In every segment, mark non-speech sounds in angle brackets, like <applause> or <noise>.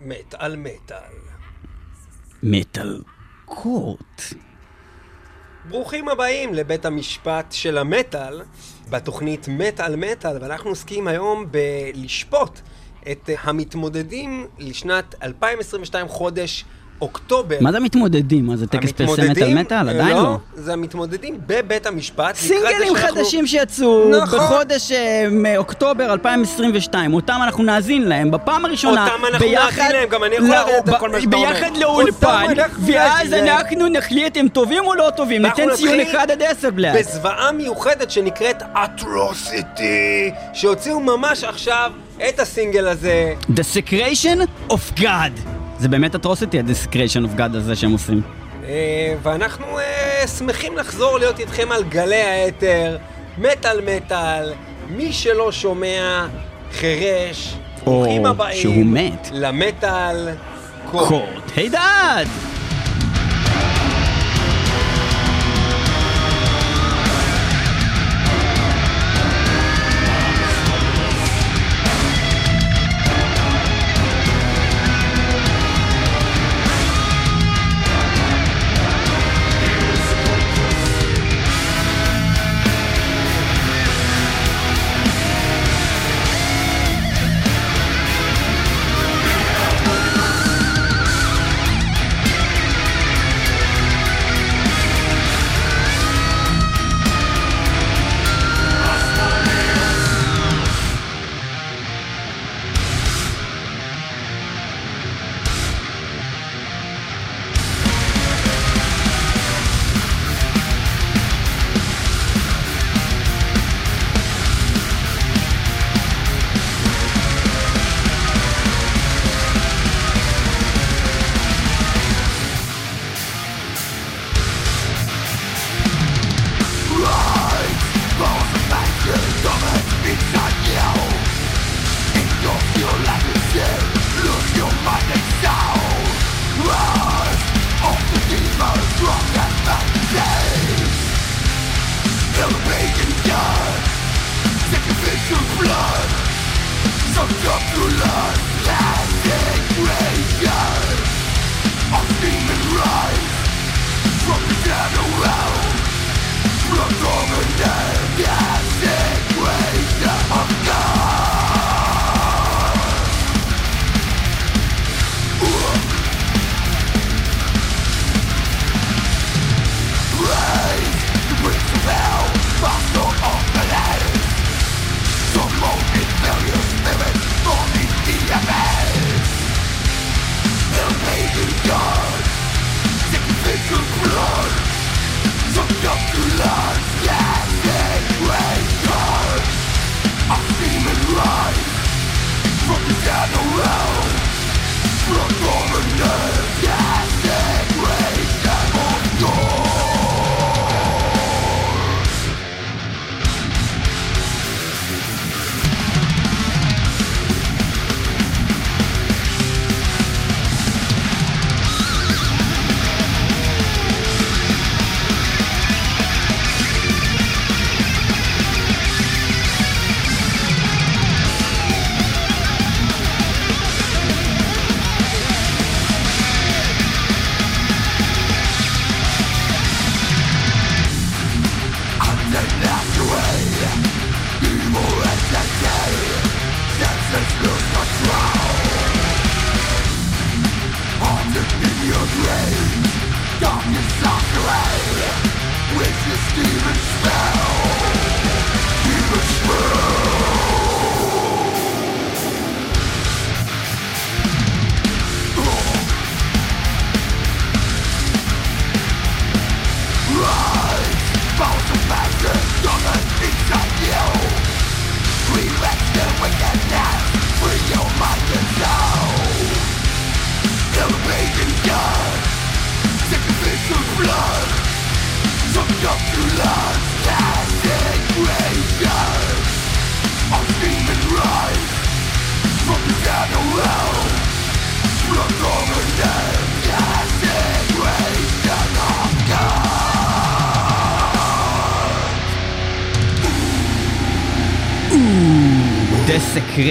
מת על מטאל. מטאל קורט. ברוכים הבאים לבית המשפט של המטאל, בתוכנית מת על מטאל, ואנחנו עוסקים היום בלשפוט את המתמודדים לשנת 2022 חודש אוקטובר. מה זה מתמודדים? מה זה טקס פרסי מטאל מטאל? עדיין לא. זה המתמודדים בבית המשפט. סינגלים חדשים שיצאו נכון. בחודש אה, מאוקטובר 2022, אותם אנחנו נאזין להם בפעם הראשונה, אותם אנחנו נאזין להם, גם אני יכול לא, על ב- כל מה שאתה אומר. ביחד לאולפן, ואז. אנחנו נחליט אם טובים או לא טובים, ניתן ציון נתחיל 1 עד 10 בלעד. בזוועה מיוחדת שנקראת אטרוסיטי, שהוציאו ממש עכשיו את הסינגל הזה. Desecration of God. זה באמת אטרוסיטי, ה-Desecration of God הזה שהם עושים. אה, ואנחנו אה, שמחים לחזור להיות איתכם על גלי האתר, מטאל מטאל, מי שלא שומע, חירש, ברוכים הבאים שהוא מת. למטאל קורט. קורט הידד!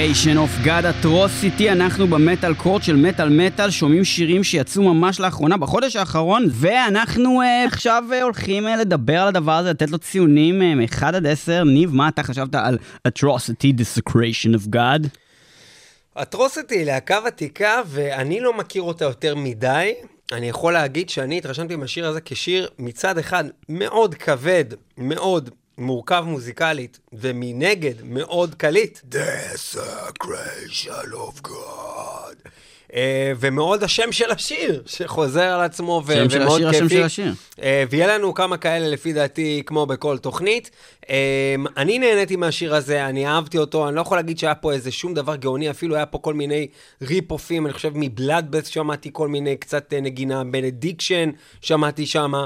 Desecration of God Atrocity, אנחנו במטאל קורט של מטאל מטאל, שומעים שירים שיצאו ממש לאחרונה, בחודש האחרון, ואנחנו uh, עכשיו uh, הולכים uh, לדבר על הדבר הזה, לתת לו ציונים uh, מ-1 עד 10. ניב, מה אתה חשבת על Atrocity Desecration of God? Atrocity היא להקה ותיקה, ואני לא מכיר אותה יותר מדי. אני יכול להגיד שאני התרשמתי מהשיר הזה כשיר מצד אחד מאוד כבד, מאוד מורכב מוזיקלית, ומנגד מאוד קליט. Desecration of God. Uh, ומאוד השם של השיר, שחוזר על עצמו ו- שם של ומאוד השיר, כיפי. השם של השיר. ויהיה לנו כמה כאלה לפי דעתי, כמו בכל תוכנית. Um, אני נהניתי מהשיר הזה, אני אהבתי אותו, אני לא יכול להגיד שהיה פה איזה שום דבר גאוני, אפילו היה פה כל מיני rip-off ים, אני חושב מ Bloodbath שמעתי כל מיני קצת נגינה, Benediction שמעתי שמה.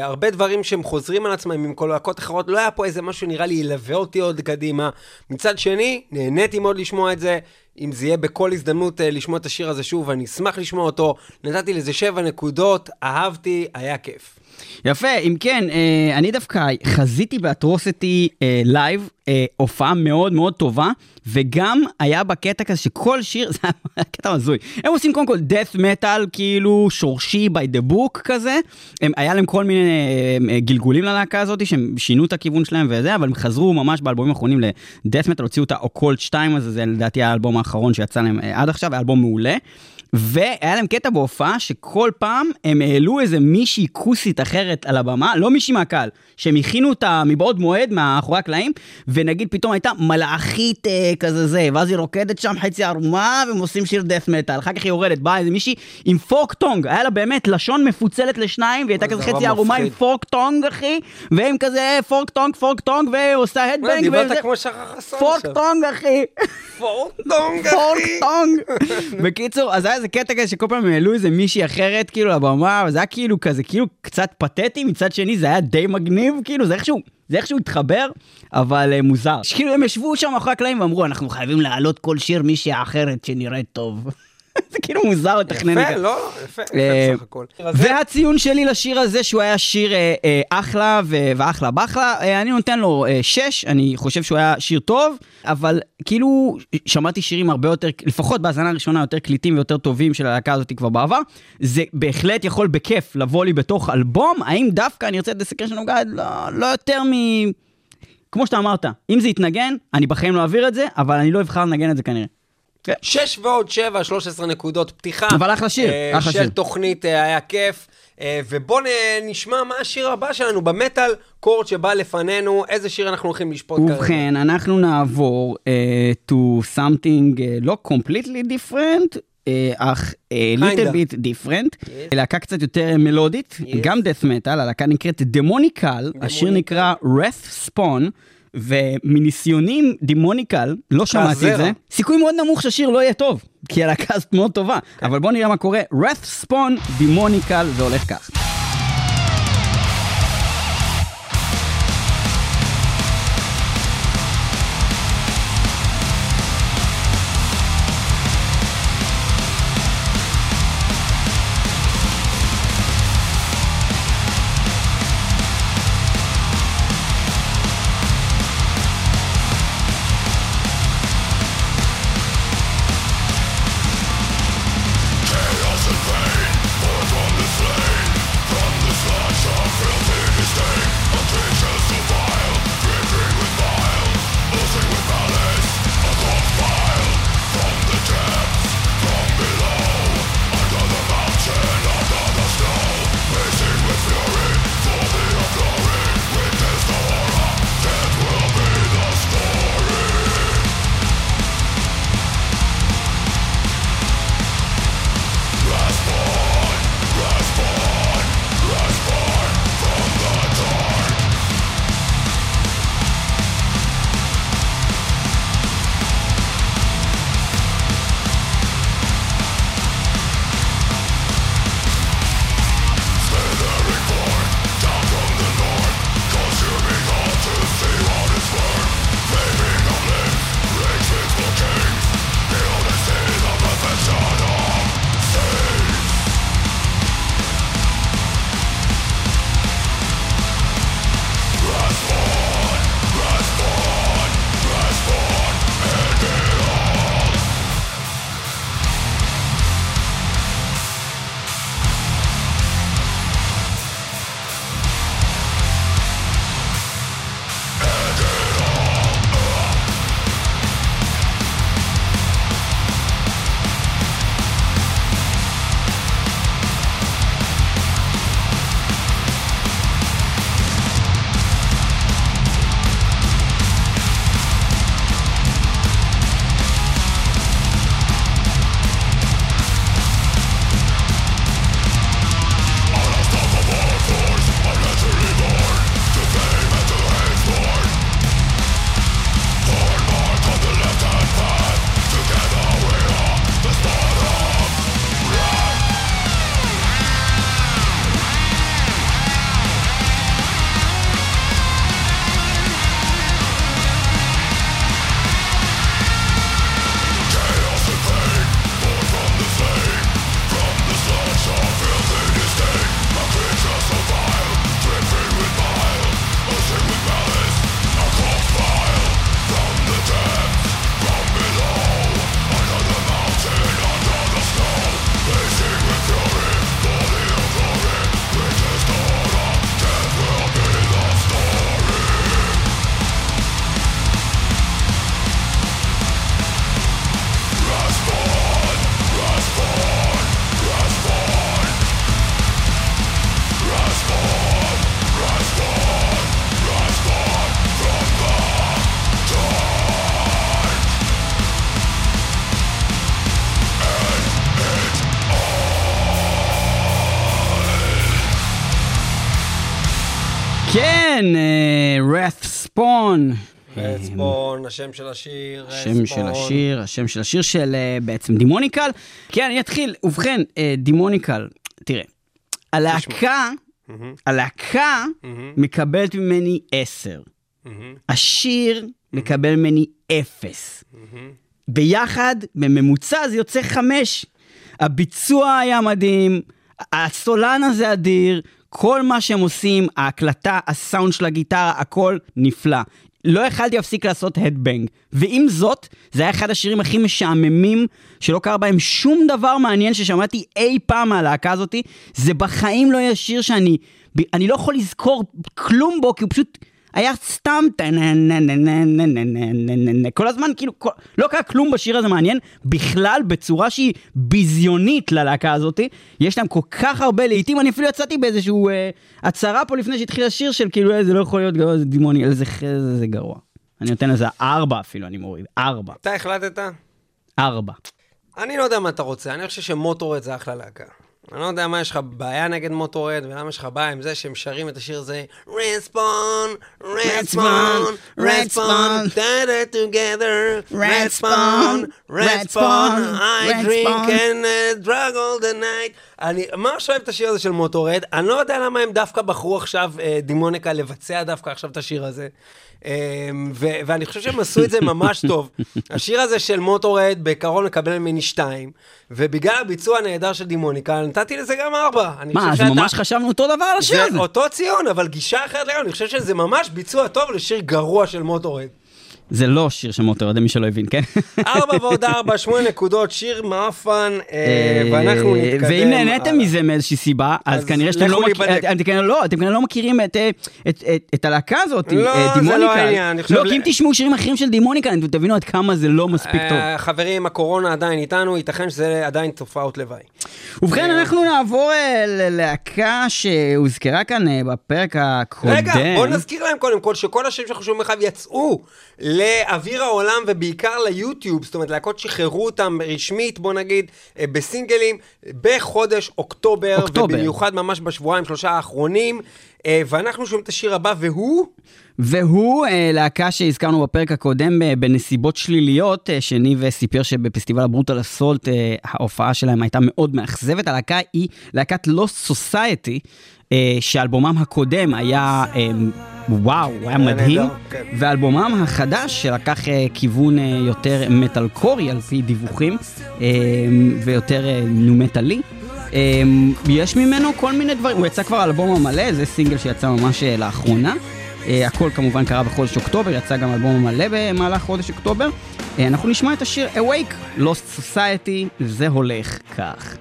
הרבה דברים שהם חוזרים על עצמם עם כל להקות אחרות, לא היה פה איזה משהו שנראה לי ילווה אותי עוד קדימה. מצד שני, נהניתי מאוד לשמוע את זה. אם זה יהיה בכל הזדמנות uh, לשמוע את השיר הזה שוב, אני אשמח לשמוע אותו. נתתי לזה שבע נקודות, אהבתי, היה כיף. יפה, אם כן, אה, אני דווקא חזיתי ב Atrocity אה, live, אה, הופעה מאוד מאוד טובה, וגם היה בקטע כזה שכל שיר, <laughs> זה היה קטע הזוי. הם עושים קודם כל death metal, כאילו שורשי by the book כזה. הם, היה להם כל מיני גלגולים ללהקה הזאת, שהם שינו את הכיוון שלהם וזה, אבל הם חזרו ממש באלבומים האחרונים ל-death metal, הוציאו את האוקולט 2 הזה, זה לדעתי האלבום האחרון שיצא להם עד עכשיו, היה אלבום מעולה. והיה להם קטע בהופעה שכל פעם הם העלו איזה מישהי כוסית אחרת על הבמה, לא מישהי מהקהל, שהם הכינו אותה מבעוד מועד מאחורי הקלעים, ונגיד פתאום הייתה מלאכית אה, כזה זה, ואז היא רוקדת שם חצי ערומה, והם עושים שיר דף מטאל, אחר כך היא יורדת, באה איזה מישהי עם forked tongue, היה לה באמת לשון מפוצלת לשניים, והיא הייתה זה כזה חצי ערומה עם. forked tongue אחי, והם כזה forked tongue, forked tongue, ועושה headbang, חסון forked. tongue אחי. forked אחי. tongue. <laughs> בקיצור, אז היה איזה קטע כזה שכל פעם העלו איזה מישהי אחרת כאילו לבמה, וזה היה כאילו כזה, כאילו קצת פתטי, מצד שני זה היה די מגניב, כאילו זה איכשהו, זה איכשהו התחבר, אבל uh, מוזר. כאילו הם ישבו שם מאחורי הקלעים ואמרו, אנחנו חייבים להעלות כל שיר מישהי אחרת שנראית טוב. זה כאילו מוזר לתכנן את יפה, זה. לא, לא, יפה, אה, יפה בסך הכל. והציון שלי לשיר הזה, שהוא היה שיר אה, אה, אחלה ואחלה באחלה, אה, אני נותן לו אה, שש, אני חושב שהוא היה שיר טוב, אבל כאילו שמעתי שירים הרבה יותר, לפחות בהאזנה הראשונה, יותר קליטים ויותר טובים של הלהקה הזאת כבר בעבר, זה בהחלט יכול בכיף לבוא לי בתוך אלבום, האם דווקא אני ארצה את Desecration of God? לא, לא יותר מ... כמו שאתה אמרת, אם זה יתנגן, אני בחיים לא אעביר את זה, אבל אני לא אבחר לנגן את זה כנראה. שש ועוד שבע, 13 נקודות פתיחה. אבל אחלה שיר, אה, אחלה של שיר. תוכנית אה, היה כיף. אה, ובואו נשמע מה השיר הבא שלנו במטאל קורט שבא לפנינו, איזה שיר אנחנו הולכים לשפוט כרגע. ובכן, אנחנו נעבור uh, to something uh, לא completely different, אך bit different, Yes. להקה קצת יותר מלודית, Yes. גם death metal, הלהקה נקראת דמוניקל, השיר. נקרא Wrath Spawn. ומניסיונים דימוניקל, לא שמעתי את. זה, סיכוי מאוד נמוך שהשיר לא יהיה טוב, כי הלהקה הזאת מאוד טובה, אבל בואו נראה מה קורה, Wrath Spawn, דימוניקל, זה הולך כך. רדספון, השם של השיר, השם של השיר, השם של השיר של אה, בעצם דימוניקל. כן, אני אתחיל. ובכן, אה, דימוניקל, תראה, הלהקה, הלהקה מקבלת ממני עשר. השיר מקבל ממני אפס. ביחד, בממוצע זה יוצא חמש. הביצוע היה מדהים, הסולן הזה אדיר, כל מה שהם עושים, ההקלטה, הסאונד של הגיטרה, הכל נפלא. לא יכלתי להפסיק לעשות הדבנג. ועם זאת, זה היה אחד השירים הכי משעממים, שלא קרה בהם שום דבר מעניין ששמעתי אי פעם מהלהקה הזאתי. זה בחיים לא יהיה שיר שאני... אני לא יכול לזכור כלום בו, כי הוא פשוט... היה סתם כל הזמן כאילו לא קרה כלום בשיר הזה מעניין בכלל בצורה שהיא ביזיונית ללהקה הזאתי יש להם כל כך הרבה לעיתים אני אפילו יצאתי באיזשהו הצהרה פה לפני שהתחיל השיר של כאילו זה לא יכול להיות גרוע זה דימוני איזה זה גרוע. אני נותן לזה ארבע אפילו אני מוריד ארבע. אתה החלטת? ארבע. אני לא יודע מה אתה רוצה אני חושב שמוטורד זה אחלה להקה. אני לא יודע מה יש לך בעיה נגד מוטורד, ולמה יש לך בעיה עם זה שהם שרים את השיר הזה, רספון, רספון, רספון, טאטה טוגדר, רספון, רספון, I drink and drug all the night. אני ממש אוהב את השיר הזה של מוטורד, אני לא יודע למה הם דווקא בחרו עכשיו, דימוניקה, לבצע דווקא עכשיו את השיר הזה. ו- ואני חושב שהם עשו את זה ממש <laughs> טוב. השיר הזה של מוטורד בעיקרון מקבל ממני שתיים, ובגלל הביצוע הנהדר של דימוניקה, נתתי לזה גם ארבע. מה, אז ממש חשבנו אותו דבר על השיר הזה. זה אותו ציון, אבל גישה אחרת לגמרי, אני חושב שזה ממש ביצוע טוב לשיר גרוע של מוטורד. זה לא שיר מוטורד, למי שלא הבין, כן? ארבע <laughs> ועוד ארבע, שמונה נקודות, שיר מאפן, ואנחנו נתקדם. ואם נהניתם מזה מאיזושהי סיבה, אז כנראה שאתם לא מכירים, לא, אתם כנראה לא מכירים את הלהקה הזאת, דימוניקה. לא, זה לא העניין. לא, כי אם תשמעו שירים אחרים של דימוניקה, אתם תבינו עד כמה זה לא מספיק טוב. חברים, הקורונה עדיין איתנו, ייתכן שזה עדיין תופעות לוואי. ובכן, אנחנו נעבור ללהקה שהוזכרה כאן בפרק הקודם. רגע, בוא נזכיר להם קודם כל, שכל השירים שאנחנו שומעים יצאו לאוויר העולם ובעיקר ליוטיוב, זאת אומרת להקות שחררו אותם רשמית, בוא נגיד, בסינגלים, בחודש אוקטובר, אוקטובר. ובמיוחד ממש בשבועיים, שלושה האחרונים, ואנחנו שומעים את השיר הבא, והוא... והוא להקה שהזכרנו בפרק הקודם בנסיבות שליליות, שניב סיפר שבפסטיבל הברוטל אסולט ההופעה שלהם הייתה מאוד מאכזבת. הלהקה היא להקת לוסט סוסייטי, שאלבומם הקודם היה וואו, הוא היה מדהים, ואלבומם החדש שלקח כיוון יותר מטאל קורי על פי דיווחים, ויותר נו-מטאלי. יש ממנו כל מיני דברים, הוא יצא כבר אלבום המלא, זה סינגל שיצא ממש לאחרונה. הכל כמובן קרה בחודש אוקטובר, יצא גם אלבום המלא במהלך חודש אוקטובר. אנחנו נשמע את השיר Awake, Lost Society, זה הולך כך.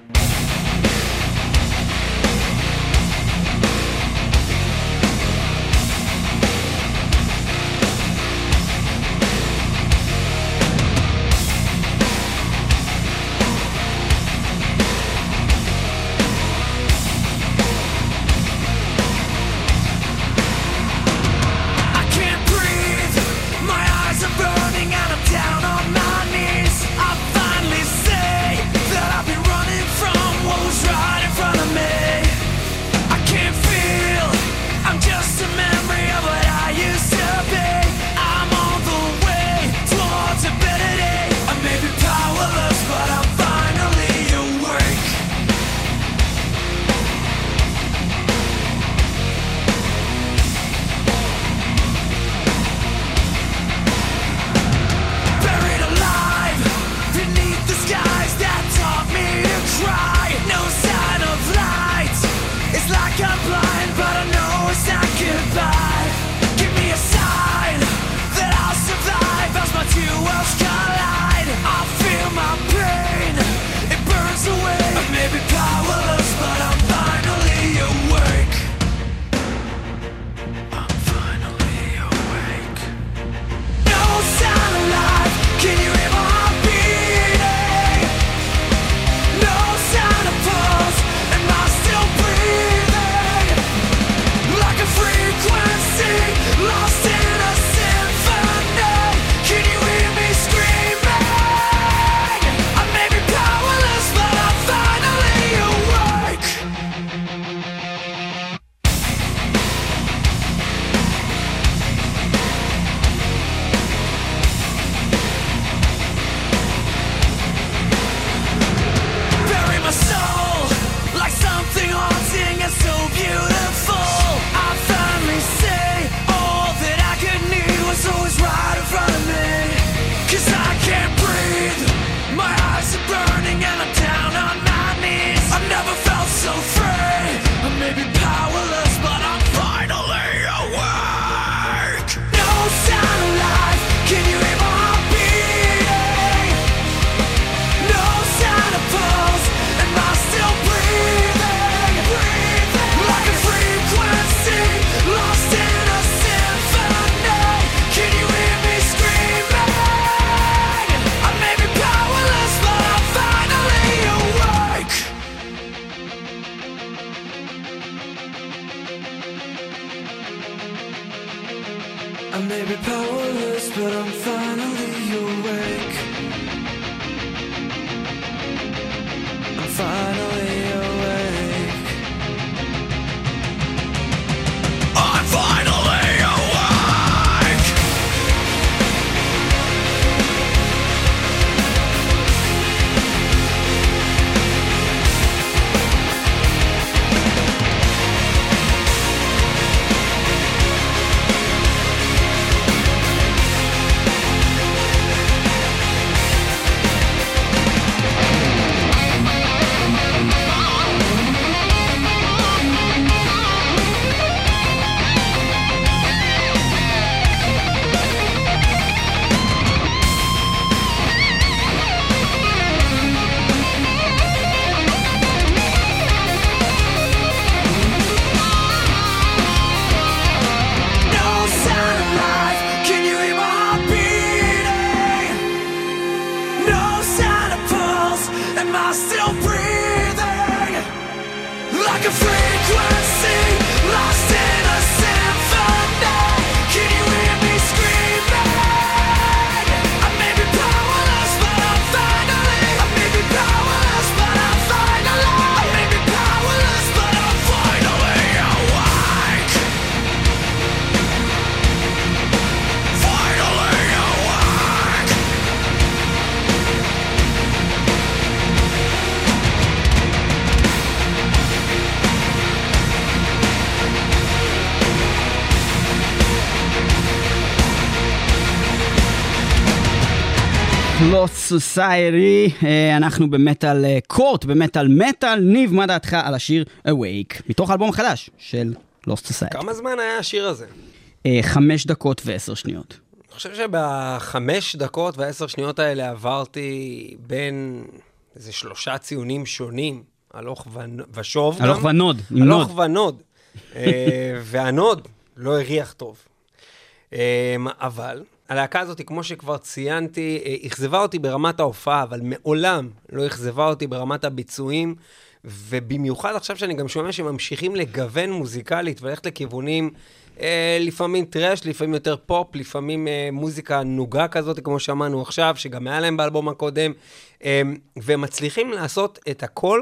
סוסיירי, אה, אנחנו במטאל אה, קורט, במטאל מטאל. ניב, מה דעתך על השיר Awake, מתוך האלבום החדש של Lost Society? כמה זמן היה השיר הזה? חמש דקות ועשר שניות. אני חושב שבחמש דקות ועשר שניות האלה עברתי בין איזה שלושה ציונים שונים, הלוך ושוב. הלוך ונוד, עם הלוך נוד. ונוד. <laughs> אה, והנוד לא הריח טוב. אה, אבל הלהקה הזאת, כמו שכבר ציינתי, אה, אכזבה אותי ברמת ההופעה, אבל מעולם לא אכזבה אותי ברמת הביצועים, ובמיוחד עכשיו שאני גם שומע שממשיכים לגוון מוזיקלית וללכת לכיוונים, אה, לפעמים טראש, לפעמים יותר פופ, לפעמים אה, מוזיקה נוגה כזאת, כמו שאמרנו עכשיו, שגם היה להם באלבום הקודם, אה, והם מצליחים לעשות את הכל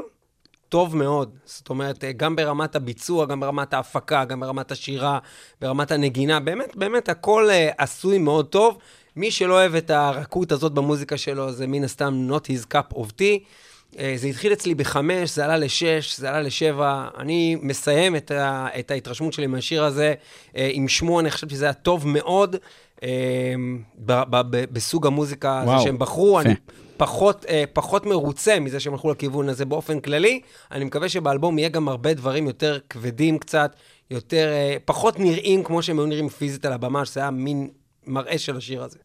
טוב מאוד. זאת אומרת, אה, גם ברמת הביצוע, גם ברמת ההפקה, גם ברמת השירה, ברמת הנגינה, באמת, באמת הכל uh, עשוי מאוד טוב. מי שלא אוהב את הרכות הזאת במוזיקה שלו, זה מן הסתם not his cup of tea. Uh, זה התחיל אצלי בחמש, זה עלה לשש, זה עלה לשבע. אני מסיים את, ה, את ההתרשמות שלי מהשיר הזה uh, עם שמונה, חשבתי שזה היה טוב מאוד. uh, ב, ב, ב, בסוג המוזיקה וואו, שהם בחרו. יפה. אני פחות, אה, פחות מרוצה מזה שהם הלכו לכיוון הזה באופן כללי. אני מקווה שבאלבום יהיה גם הרבה דברים יותר כבדים קצת, יותר, אה, פחות נראים כמו שהם היו נראים פיזית על הבמה, שזה היה מין מראה של השיר הזה.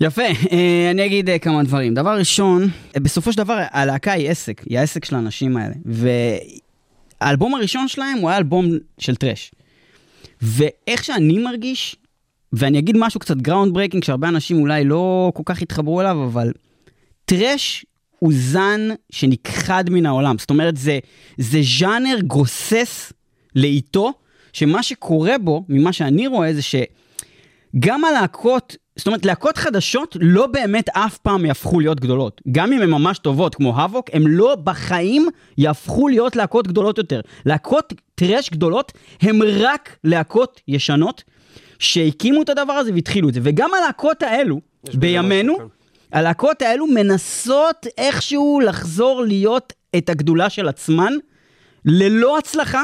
יפה, אה, אני אגיד אה, כמה דברים. דבר ראשון, אה, בסופו של דבר הלהקה היא עסק, היא העסק של האנשים האלה. והאלבום הראשון שלהם הוא היה אלבום של thrash. ואיך שאני מרגיש, ואני אגיד משהו קצת groundbreaking, שהרבה אנשים אולי לא כל כך התחברו אליו, אבל thrash הוא זן שנכחד מן העולם. זאת אומרת, זה, זה ז'אנר גוסס לאיטו, שמה שקורה בו, ממה שאני רואה, זה שגם הלהקות, זאת אומרת, להקות חדשות לא באמת אף פעם יהפכו להיות גדולות. גם אם הן ממש טובות, כמו Havok, הן לא בחיים יהפכו להיות להקות גדולות יותר. להקות thrash גדולות הן רק להקות ישנות, שהקימו את הדבר הזה והתחילו את זה. וגם הלהקות האלו, בימינו. הלהקות האלו מנסות איכשהו לחזור להיות את הגדולה של עצמן, ללא הצלחה,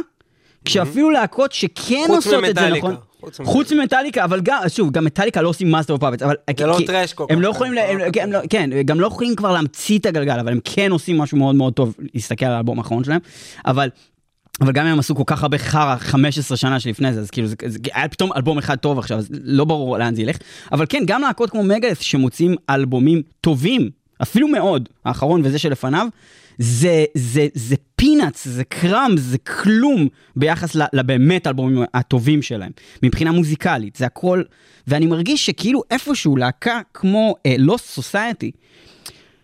כשאפילו להקות שכן עושות את זה. נכון. חוץ ממטאליקה, אבל גם, שוב, גם מטאליקה לא עושים Master of Puppets, אבל... זה לא thrash כל הם כך, לא כן, יכולים, לא הם- כן, הם לא- כן, גם לא יכולים כבר להמציא את הגלגל, אבל הם כן עושים משהו מאוד מאוד טוב, להסתכל על האלבום האחרון שלהם, אבל... אבל גם אם הם עשו כל כך הרבה חרא 15 שנה שלפני זה, אז כאילו, זה, זה היה פתאום אלבום אחד טוב עכשיו, אז לא ברור לאן זה ילך. אבל כן, גם להקות כמו מגלס שמוצאים אלבומים טובים, אפילו מאוד, האחרון וזה שלפניו, זה, זה, זה פינאץ, זה קראמס, זה כלום ביחס לבאמת האלבומים הטובים שלהם. מבחינה מוזיקלית, זה הכל, ואני מרגיש שכאילו איפשהו להקה כמו uh, סוסייטי,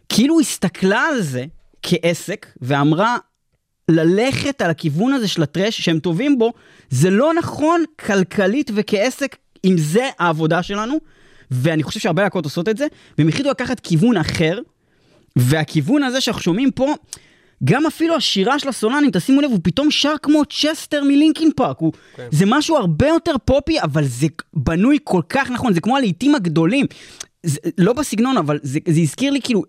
כאילו הסתכלה על זה כעסק ואמרה, ללכת על הכיוון הזה של הטרש שהם טובים בו, זה לא נכון כלכלית וכעסק, אם זה העבודה שלנו, ואני חושב שהרבה להקות עושות את זה, והם החליטו לקחת כיוון אחר, והכיוון הזה שאנחנו שומעים פה, גם אפילו השירה של הסולן, אם תשימו לב, הוא פתאום שר כמו צ'סטר מ Linkin Park. הוא, כן. זה משהו הרבה יותר פופי, אבל זה בנוי כל כך נכון, זה כמו הלהיטים הגדולים. זה, לא בסגנון, אבל זה, זה הזכיר לי כאילו,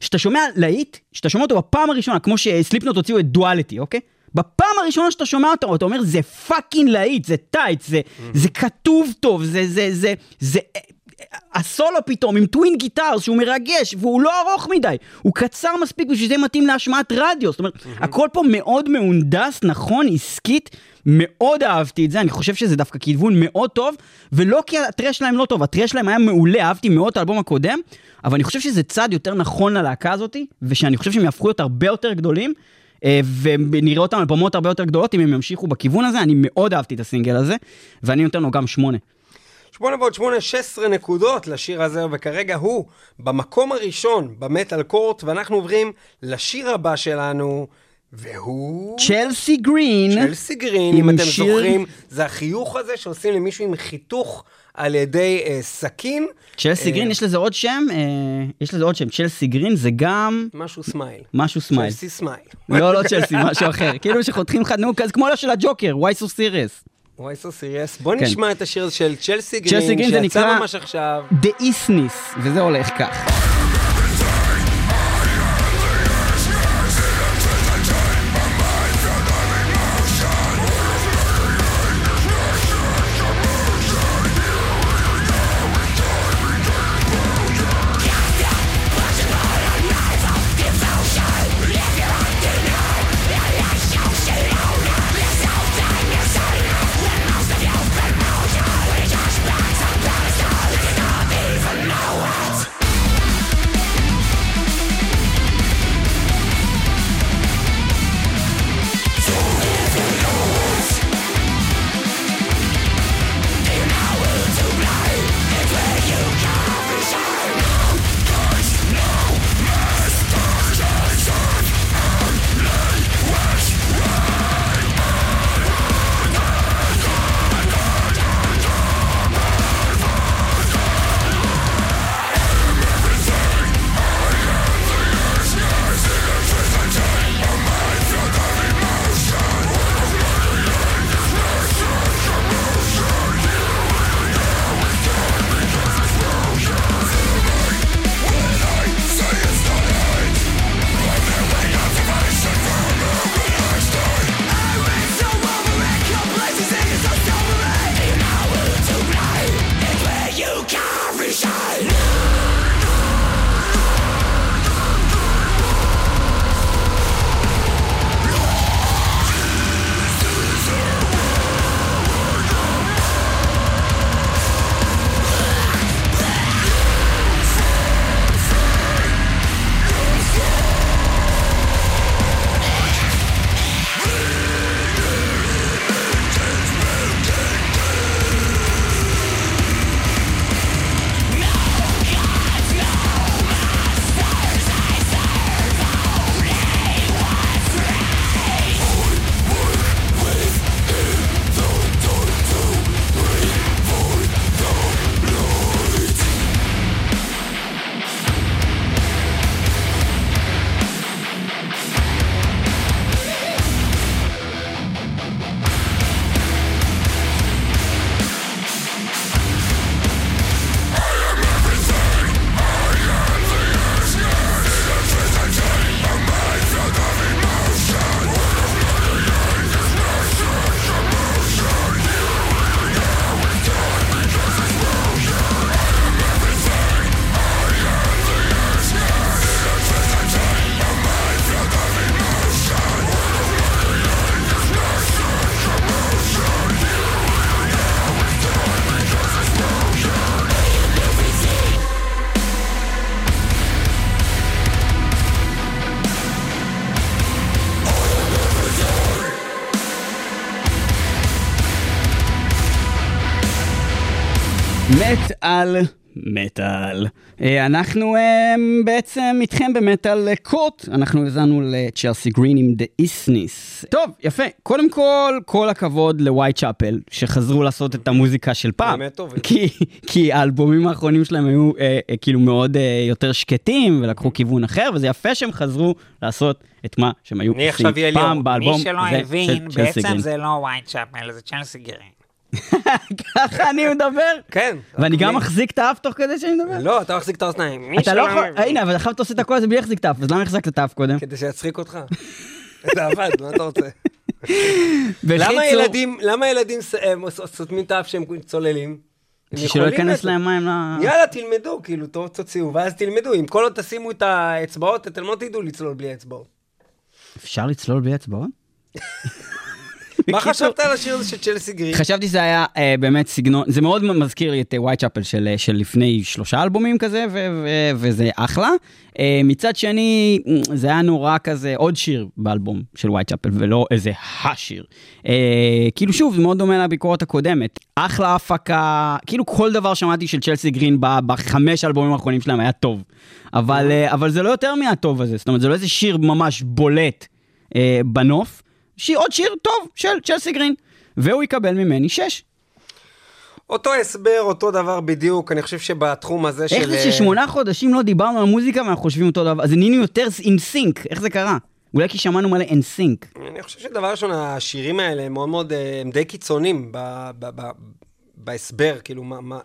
כשאתה שומע להיט, כשאתה שומע אותו בפעם הראשונה, כמו ש Slipknot הוציאו את Duality, אוקיי? בפעם הראשונה שאתה שומע אותו, אתה אומר, זה fucking להיט, זה tight, זה, זה כתוב טוב, זה, זה, זה, זה, הסולו פתאום עם twin guitar שהוא מרגש והוא לא ארוך מדי, הוא קצר מספיק בשביל שזה מתאים להשמעת רדיו, זאת אומרת, הכל פה מאוד מהונדס, נכון, עסקית, מאוד אהבתי את זה, אני חושב שזה דווקא כיוון מאוד טוב, ולא כי ה thrash שלהם לא טוב, ה thrash שלהם היה מעולה, אהבתי מאוד את האלבום הקודם, אבל אני חושב שזה צעד יותר נכון ללהקה הזאת, ושאני חושב שהם יהפכו להיות הרבה יותר גדולים. אה, ונראה אותם על במות הרבה יותר גדולות אם הם ימשיכו בכיוון הזה, אני מאוד אהבתי את הסינגל הזה, ואני נותן לו גם שמונה. שמונה ועוד שמונה, 16 נקודות לשיר הזה, וכרגע הוא במקום הראשון במטאל קורט, ואנחנו עוברים לשיר הבא שלנו, והוא... צ'לסי גרין. צ'לסי גרין, אם אתם שיר- זוכרים, זה החיוך הזה שעושים למישהו עם חיתוך על ידי אה, סכין. Chelsea אה, Grin, יש לזה עוד שם? אה, יש לזה עוד שם. Chelsea Grin זה גם משהו smile. משהו smile. Chelsea smile. לא, לא Chelsea, משהו אחר. כאילו שחותכים לך נו כזה, כמו לא של הג'וקר, why so serious. Why so serious. בוא כן. נשמע את השיר של Chelsea Chelsea Grin, Grin זה שיצא ממש עכשיו. The Isnis, וזה הולך כך. אנחנו אה, בעצם איתכם במטאל אה, Court, אנחנו האזנו ל Chelsea Grin עם The Isnis. טוב, יפה. קודם כל, כל הכבוד ל Whitechapel, שחזרו לעשות את המוזיקה של פעם. באמת טובים. כי, כי האלבומים האחרונים שלהם היו אה, אה, כאילו מאוד אה, יותר שקטים, ולקחו כיוון אחר, וזה יפה שהם חזרו לעשות את מה שהם היו ליאור. פעם באלבום. מי שלא הבין, בעצם. זה לא Whitechapel, זה Chelsea Grin. ככה אני מדבר. כן. ואני גם מחזיק את האף תוך כדי שאני מדבר. לא, אתה מחזיק את האוזניים. אתה לא יכול. הנה, אבל עכשיו אתה עושה את הכל הזה בלי להחזיק את האף, אז למה החזקת את האף קודם? כדי שיצחיק אותך. <laughs> זה עבד, מה אתה רוצה? למה ילדים, סותמים את האף כשהם צוללים? שלא ייכנס. להם מים ל... יאללה, תלמדו, כאילו, טוב, תוציאו, ואז תלמדו. אם כל עוד תשימו את האצבעות, אתם לא תדעו לצלול בלי אצבעות. אפשר לצלול בלי אצבעות? מה חשבת על השיר הזה של Chelsea Grin? חשבתי שזה היה אה, באמת סגנון, זה מאוד מזכיר לי את Whitechapel של, אה, של לפני שלושה אלבומים כזה, וזה אחלה. אה, מצד שני, זה היה נורא כזה עוד שיר באלבום של Whitechapel, ולא איזה השיר. אה, כאילו שוב, זה מאוד דומה לביקורת הקודמת. אחלה הפקה, כאילו כל דבר שמעתי של Chelsea Grin בחמש האלבומים האחרונים שלהם היה טוב. אבל, אה, אבל זה לא יותר מהטוב הזה, זאת אומרת, זה לא איזה שיר ממש בולט אה, בנוף. שיר, עוד שיר טוב של צ'לסי גרין, והוא יקבל ממני שש. אותו הסבר, אותו דבר בדיוק, אני חושב שבתחום הזה של... איך זה אה, ששמונה חודשים לא דיברנו על מוזיקה ואנחנו חושבים אותו דבר? אז נהיינו יותר עם סינק, איך זה קרה? אולי כי שמענו מלא אין סינק. אני חושב שדבר ראשון, השירים האלה הם מאוד מאוד, אה, הם די קיצוניים ב- ב- ב- בהסבר, כאילו, מה, מה,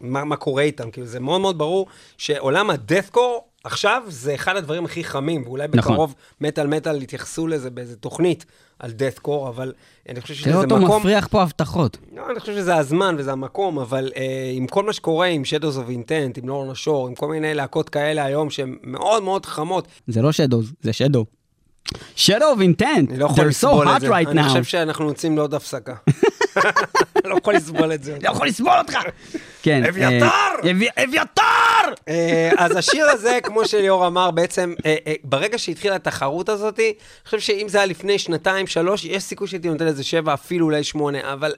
מה, מה קורה איתם. כאילו, זה מאוד מאוד ברור שעולם הדאטקור עכשיו זה אחד הדברים הכי חמים, ואולי נכון. בקרוב מטאל מטאל יתייחסו לזה באיזה תוכנית על דאטקור, אבל אני חושב תראה שזה אותו מקום... מפריח פה הבטחות. לא, אני חושב שזה הזמן וזה המקום, אבל אה, עם כל מה שקורה עם Shadows of Intent, עם לורנה שור, עם כל מיני להקות כאלה היום שהן מאוד מאוד חמות, זה לא שדוז, זה שדו. Shadow of Intent, לא they're so hot right אני. חושב שאנחנו יוצאים לעוד הפסקה. <laughs> <laughs> לא יכול לסבול את זה. לא יכול לסבול אותך. כן. אביתר! אביתר! אה, אז השיר הזה, כמו שליאור אמר, בעצם, אה, אה, ברגע שהתחילה התחרות הזאת, אני חושב שאם זה היה לפני שנתיים, שלוש, יש סיכוי שהייתי נותן לזה שבע, אפילו אולי שמונה, אבל...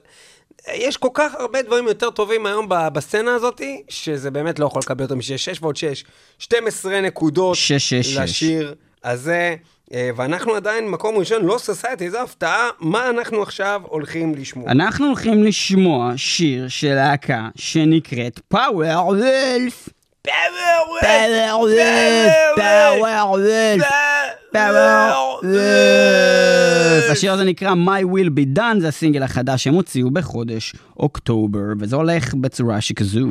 יש כל כך הרבה דברים יותר טובים היום בסצנה הזאת, שזה באמת לא יכול לקבל יותר מ-6. 6 ועוד 6, 12 נקודות 6, 6, לשיר. 6. אז, זה, אה, ואנחנו עדיין מקום ראשון, לא סוסייטי, זו הפתעה, מה אנחנו עכשיו הולכים לשמוע? אנחנו הולכים לשמוע שיר של להקה שנקראת פאוור וולף. פאוור וולף! פאוור וולף! השיר הזה נקרא My Will Be Done, זה הסינגל החדש שהם הוציאו בחודש אוקטובר, וזה הולך בצורה שכזו.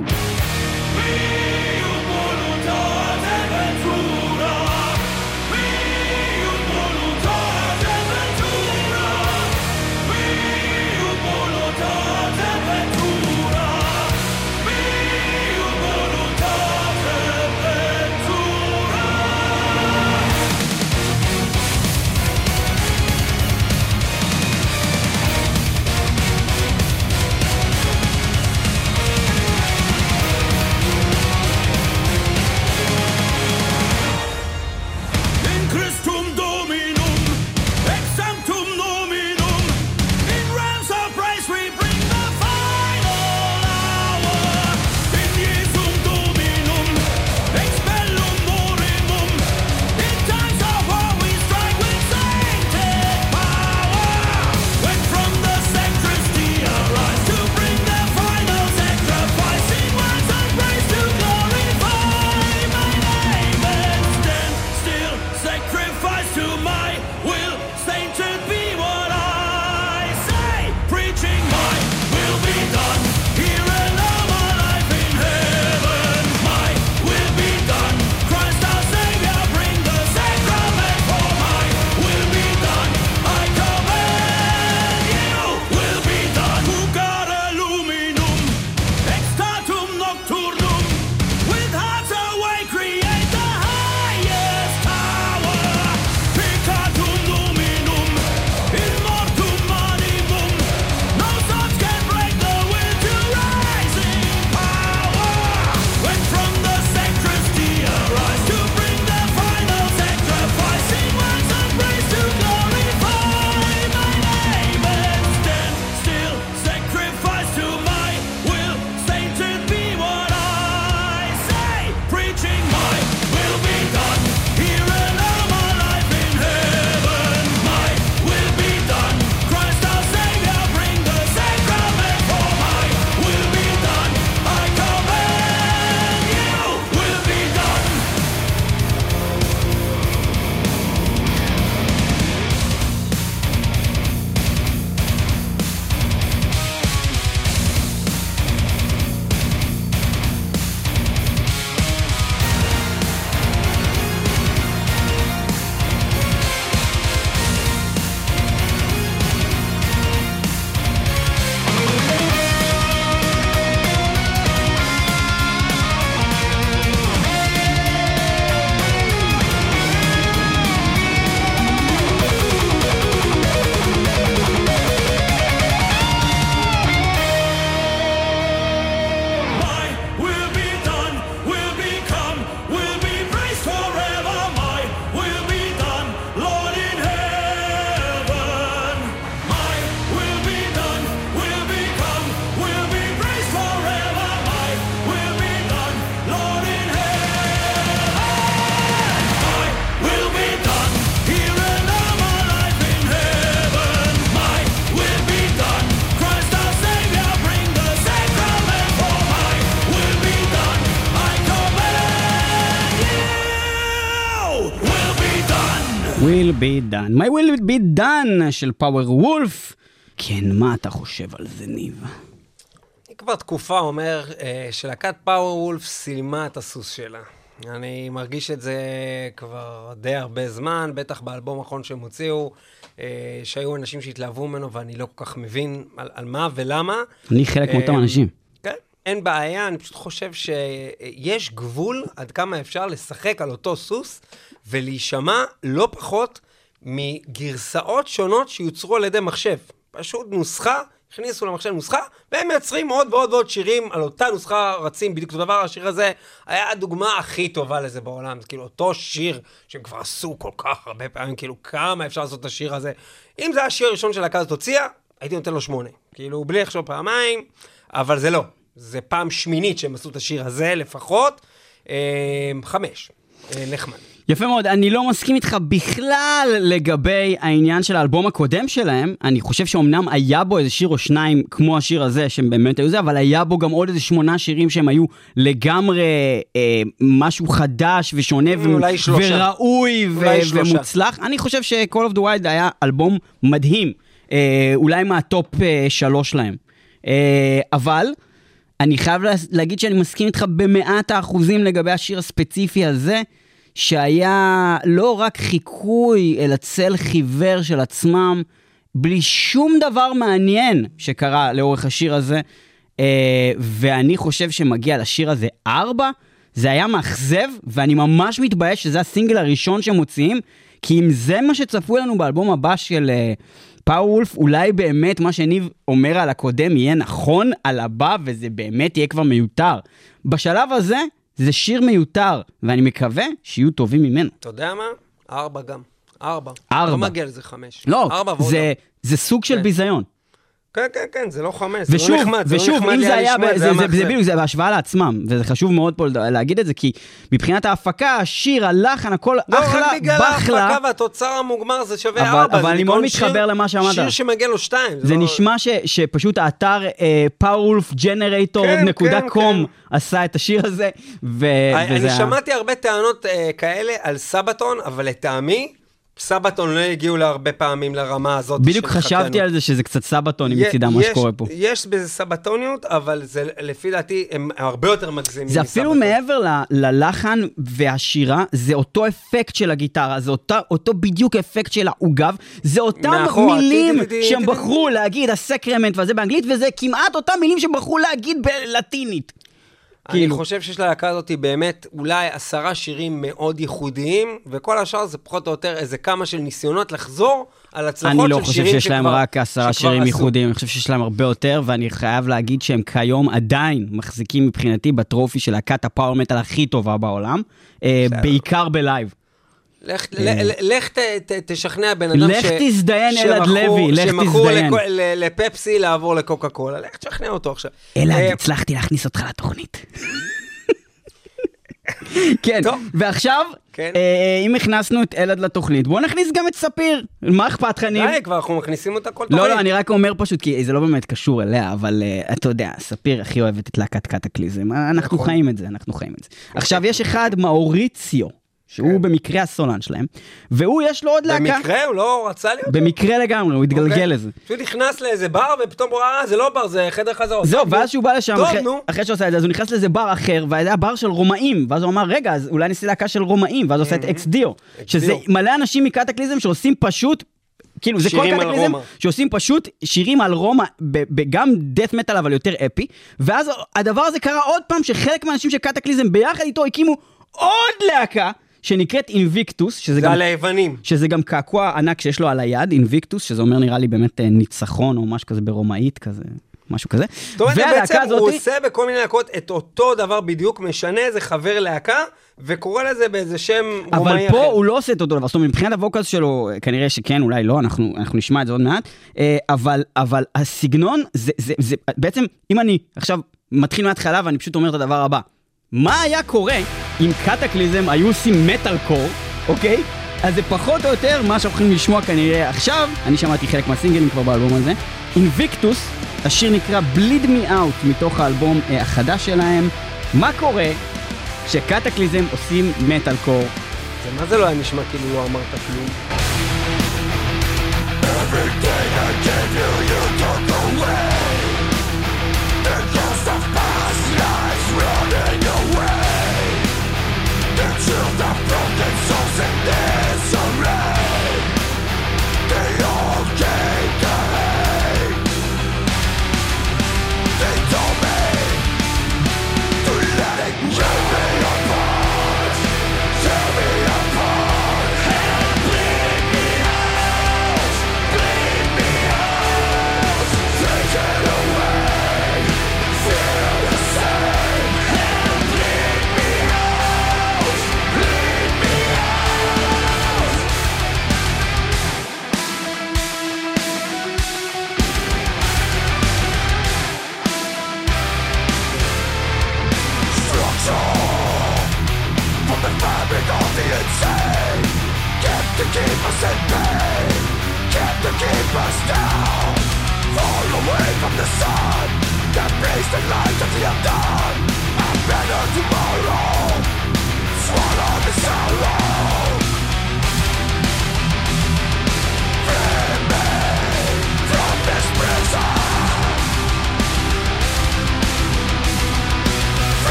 Will be done. My will be done של פאוור וולף. כן, מה אתה חושב על זה, ניב? אני כבר תקופה אומר אה, שלהקת פאוור וולף סיימה את הסוס שלה. אני מרגיש את זה כבר די הרבה זמן, בטח באלבום האחרון שהם הוציאו, אה, שהיו אנשים שהתלהבו ממנו ואני לא כל כך מבין על, על מה ולמה. אני חלק מאותם אה, אנשים. אין בעיה, אני פשוט חושב שיש גבול עד כמה אפשר לשחק על אותו סוס ולהישמע לא פחות מגרסאות שונות שיוצרו על ידי מחשב. פשוט נוסחה, הכניסו למחשב נוסחה, והם מייצרים עוד ועוד ועוד שירים על אותה נוסחה, רצים בדיוק אותו דבר. השיר הזה היה הדוגמה הכי טובה לזה בעולם. זה כאילו אותו שיר שהם כבר עשו כל כך הרבה פעמים, כאילו כמה אפשר לעשות את השיר הזה. אם זה היה השיר הראשון של להקה הזאת הוציאה, הייתי נותן לו שמונה. כאילו, בלי לחשוב פעמיים, אבל זה לא. זה פעם שמינית שהם עשו את השיר הזה לפחות. אה, חמש. אה, נחמד. יפה מאוד, אני לא מסכים איתך בכלל לגבי העניין של האלבום הקודם שלהם. אני חושב שאומנם היה בו איזה שיר או שניים כמו השיר הזה, שהם באמת היו זה, אבל היה בו גם עוד איזה שמונה שירים שהם היו לגמרי אה, משהו חדש ושונה ו-. וראוי ו-. ומוצלח. אני חושב ש-Call of the Wild היה אלבום מדהים, אה, אולי מהטופ אה, שלוש להם. אה, אבל... אני חייב לה- להגיד שאני מסכים איתך במאת האחוזים לגבי השיר הספציפי הזה, שהיה לא רק חיקוי, אלא צל חיוור של עצמם, בלי שום דבר מעניין שקרה לאורך השיר הזה. אה, ואני חושב שמגיע לשיר הזה ארבע, זה היה מאכזב, ואני ממש מתבייש שזה הסינגל הראשון שמוציאים, כי אם זה מה שצפוי לנו באלבום הבא של פאוור וולף, אולי באמת מה שניב אומר על הקודם יהיה נכון על הבא, וזה באמת יהיה כבר מיותר. בשלב הזה, זה שיר מיותר, ואני מקווה שיהיו טובים ממנו. אתה יודע מה? ארבע גם. ארבע. ארבע. לא מגיע לזה חמש. לא, ארבע ועוד זה, זה סוג של כן. ביזיון. כן, כן, כן, זה לא חמש. זה ושוב, לא נחמד. זה לא ושוב, נחמד אם לי זה היה, לשמוע את זה, זה, זה. זה בדיוק, זה בהשוואה לעצמם, וזה חשוב מאוד פה להגיד את זה, כי מבחינת ההפקה, השיר, הלחן, הכל לא, אחלה, רק בגלל בחלה. ההפקה והתוצר המוגמר זה שווה אבל- ארבע. אבל אני מאוד מתחבר שיר- למה שאמרת. שיר שמגיע לו שתיים. זה לא- נשמע ש, שפשוט האתר אה, powerwolfgenerator.com כן, כן, כן. עשה את השיר הזה, ו, אני וזה... אני שמעתי הרבה טענות אה, כאלה על סבתון, אבל לטעמי, סבתון לא הגיעו להרבה פעמים לרמה הזאת. בדיוק חשבתי. על זה שזה קצת סבתוני מצידם, מה שקורה פה. יש בזה סבתוניות, אבל זה לפי דעתי, הם הרבה יותר מגזימים זה אפילו מסבתון. מעבר ל- ללחן והשירה, זה אותו אפקט של הגיטרה, זה אותה, אותו בדיוק אפקט של העוגב, זה אותם מאחורה, מילים שהם בחרו להגיד, הסקרמנט וזה באנגלית, וזה כמעט אותם מילים שהם בחרו להגיד בלטינית. אני כאילו. חושב שיש ללהקה הזאת באמת אולי עשרה שירים מאוד ייחודיים, וכל השאר זה פחות או יותר איזה כמה של ניסיונות לחזור על הצלחות אני של לא שירים חושב שיש להם שכבר- רק עשרה שכבר שירים. ייחודיים, אני חושב שיש להם הרבה יותר, ואני חייב להגיד שהם כיום עדיין מחזיקים מבחינתי בטרופי של להקת הפאוור מטאל הכי טובה בעולם, אה. בעיקר ב live. לך, ל- לך ת, ת, תשכנע בן אדם לך תזדיין, אלעד לוי, לך תזדיין. לפפסי לעבור לקוקה קולה. לך תשכנע אותו עכשיו. אלעד, אה, הצלחתי להכניס אותך לתוכנית. <laughs> כן, טוב. ועכשיו, כן. אה, אם הכנסנו את אלעד לתוכנית, בוא נכניס גם את ספיר. מה אכפת לך, ניב? די, כבר אנחנו מכניסים אותה כל לא, תוכנית. לא, אני רק אומר פשוט, כי זה לא באמת קשור אליה, אבל אתה יודע, ספיר הכי אוהבת את להקת Kataklysm, אנחנו נכון. חיים את זה, אנחנו חיים את זה. עכשיו, יש אחד, מאוריציו, שהוא כן. במקרה הסולן שלהם, והוא, יש לו עוד להקה. במקרה הוא לא רצה להיות? במקרה לגמרי, הוא התגלגל אוקיי. לזה. פשוט נכנס לאיזה בר, ופתאום הוא ראה, "אה, זה לא בר, זה חדר חזרות. זהו, ואז. שהוא בא לשם, טוב, אחרי- נו. אחרי שהוא עשה את זה, אז הוא נכנס לאיזה בר אחר, וזה היה בר של רומאים, ואז הוא אמר, רגע, אז אולי נעשה להקה של רומאים, ואז הוא עושה את אקס דיו, שזה. מלא אנשים מקטקליזם שעושים פשוט, כאילו, זה כל קטקליזם. שעושים פשוט שירים על רומא, גם דאט מטאל אבל יותר אפי, ואז הדבר הזה קרה עוד פעם, שחלק מהאנשים של קטקליזם ביחד איתו הקימו עוד להקה, שנקראת אינביקטוס, שזה זה גם... על היוונים. שזה גם קעקוע ענק שיש לו על היד, אינביקטוס, שזה אומר נראה לי באמת אה, ניצחון או משהו כזה ברומאית כזה, משהו כזה. זאת אומרת, בעצם הוא הזאתי- עושה בכל מיני להקות את אותו דבר בדיוק, משנה איזה חבר להקה, וקורא לזה באיזה שם אבל רומאי פה אחר. הוא לא עושה את אותו דבר, זאת אומרת, מבחינת הווקלס שלו, כנראה שכן, אולי לא, אנחנו, אנחנו נשמע את זה עוד מעט, אה, אבל, אבל הסגנון, זה, זה, זה, בעצם, אם אני עכשיו מתחיל מההתחלה ואני פשוט אומר את הדבר הבא, מה היה קורה אם קטקליזם היו עושים מטאל קור, אוקיי? אז זה פחות או יותר מה שאנחנו הולכים לשמוע כנראה עכשיו, אני שמעתי חלק מהסינגלים כבר באלבום הזה, אינביקטוס, השיר נקרא Bleed Me Out מתוך האלבום אה, החדש שלהם, מה קורה כשקטקליזם עושים מטאל קור זה מה זה לא היה נשמע כאילו לא אמרת כלום? Bleed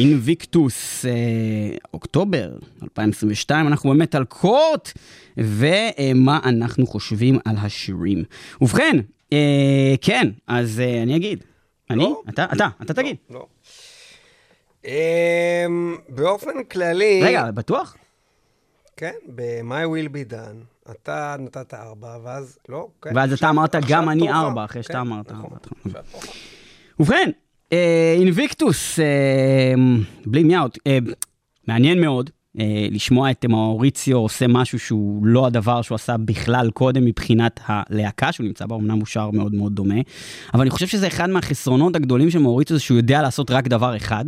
אינביקטוס, אה, אוקטובר 2022, אנחנו באמת על קורט, ומה אנחנו חושבים על השירים. ובכן, אה, כן, אז אה, אני אגיד. אני? לא. אתה? אתה, אתה תגיד. לא. אמ, באופן כללי... רגע, בטוח? כן, ב-My will be done, אתה נתת ארבע, ואז לא, כן. ואז אתה אמרת, גם אני. ארבע, אחרי שאתה כן, אמרת נכון, ארבע. ובכן, אינביקטוס, אה, בלי מיאוט, אה, מעניין מאוד אה, לשמוע את מאוריציו עושה משהו שהוא לא הדבר שהוא עשה בכלל קודם מבחינת הלהקה, שהוא נמצא בה, אמנם הוא שר מאוד מאוד דומה, אבל אני חושב שזה אחד מהחסרונות הגדולים של מאוריציו, זה שהוא יודע לעשות רק דבר אחד.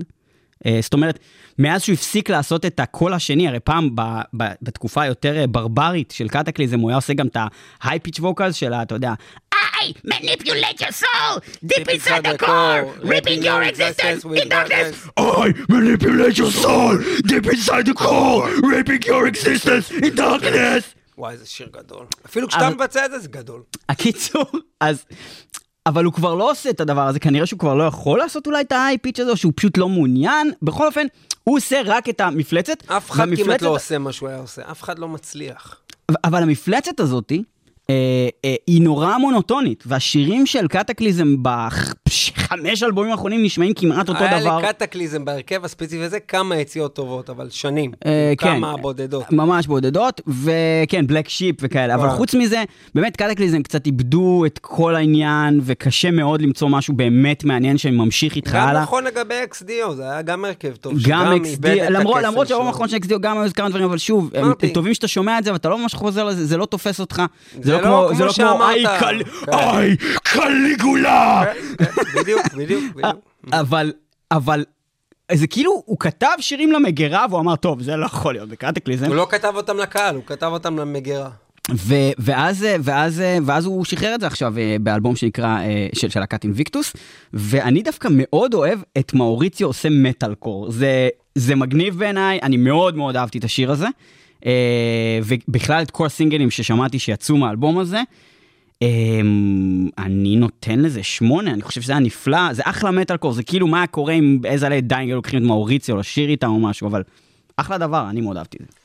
אה, זאת אומרת, מאז שהוא הפסיק לעשות את הקול השני, הרי פעם ב, ב, בתקופה היותר אה, ברברית של קטקליזם, הוא היה עושה גם את ה-high pitch vocals של ה... אתה יודע, I manipulate your soul deep inside the core, ripping your existence in darkness. I manipulate your soul deep inside the core, ripping your existence in darkness. וואי, זה שיר גדול. אפילו כשאתה מבצע את זה, זה גדול. הקיצור, אז... אבל הוא כבר לא עושה את הדבר הזה, כנראה שהוא כבר לא יכול לעשות אולי את ה-high pitch הזה, או שהוא פשוט לא מעוניין. בכל אופן, הוא עושה רק את המפלצת. אף אחד כמעט לא עושה מה שהוא היה עושה, אף אחד לא מצליח. אבל המפלצת הזאתי, היא נורא מונוטונית, והשירים של קטקליזם בחמש אלבומים האחרונים נשמעים כמעט אותו דבר. היה לקטקליזם בהרכב הספציפי הזה כמה יציאות טובות, אבל שנים. אה, כן. כמה בודדות. ממש בודדות, וכן, בלק שיפ וכאלה, אבל. חוץ מזה, באמת קטקליזם קצת איבדו את כל העניין, וקשה מאוד למצוא משהו באמת מעניין שממשיך איתך גם הלאה. נכון לגבי XDO, זה היה גם הרכב טוב, גם את למרות, למרות שהרוב. האחרון של XD גם היו כמה דברים, אבל שוב, הם. הם טובים שאתה שומע את זה, ואתה לא ממש חוזר לזה, זה לא תופס אותך. זה לא כמו זה לא שאמרת. איי, קל- כן. איי, קליגולה! כן, כן, בדיוק, בדיוק, <laughs> בדיוק. אבל, אבל, זה כאילו, הוא כתב שירים למגירה, והוא אמר, טוב, זה לא יכול להיות בקטקליזם. הוא לא כתב אותם לקהל, הוא כתב אותם למגירה. ו- ואז, ואז, ואז הוא שחרר את זה עכשיו אה, באלבום שנקרא, אה, של, של להקת אינביקטוס, ואני דווקא מאוד אוהב את מאוריציו עושה מטאל קור. זה, זה מגניב בעיניי, אני מאוד מאוד אהבתי את השיר הזה, ובכלל את כל הסינגלים ששמעתי שיצאו מהאלבום הזה. אה, אני נותן לזה שמונה, אני חושב שזה היה נפלא, זה אחלה מטאל קור, זה כאילו מה היה קורה אם As I Lay Dying לוקחים את מאוריציו לשיר איתם או משהו, אבל אחלה דבר, אני מאוד אהבתי את זה.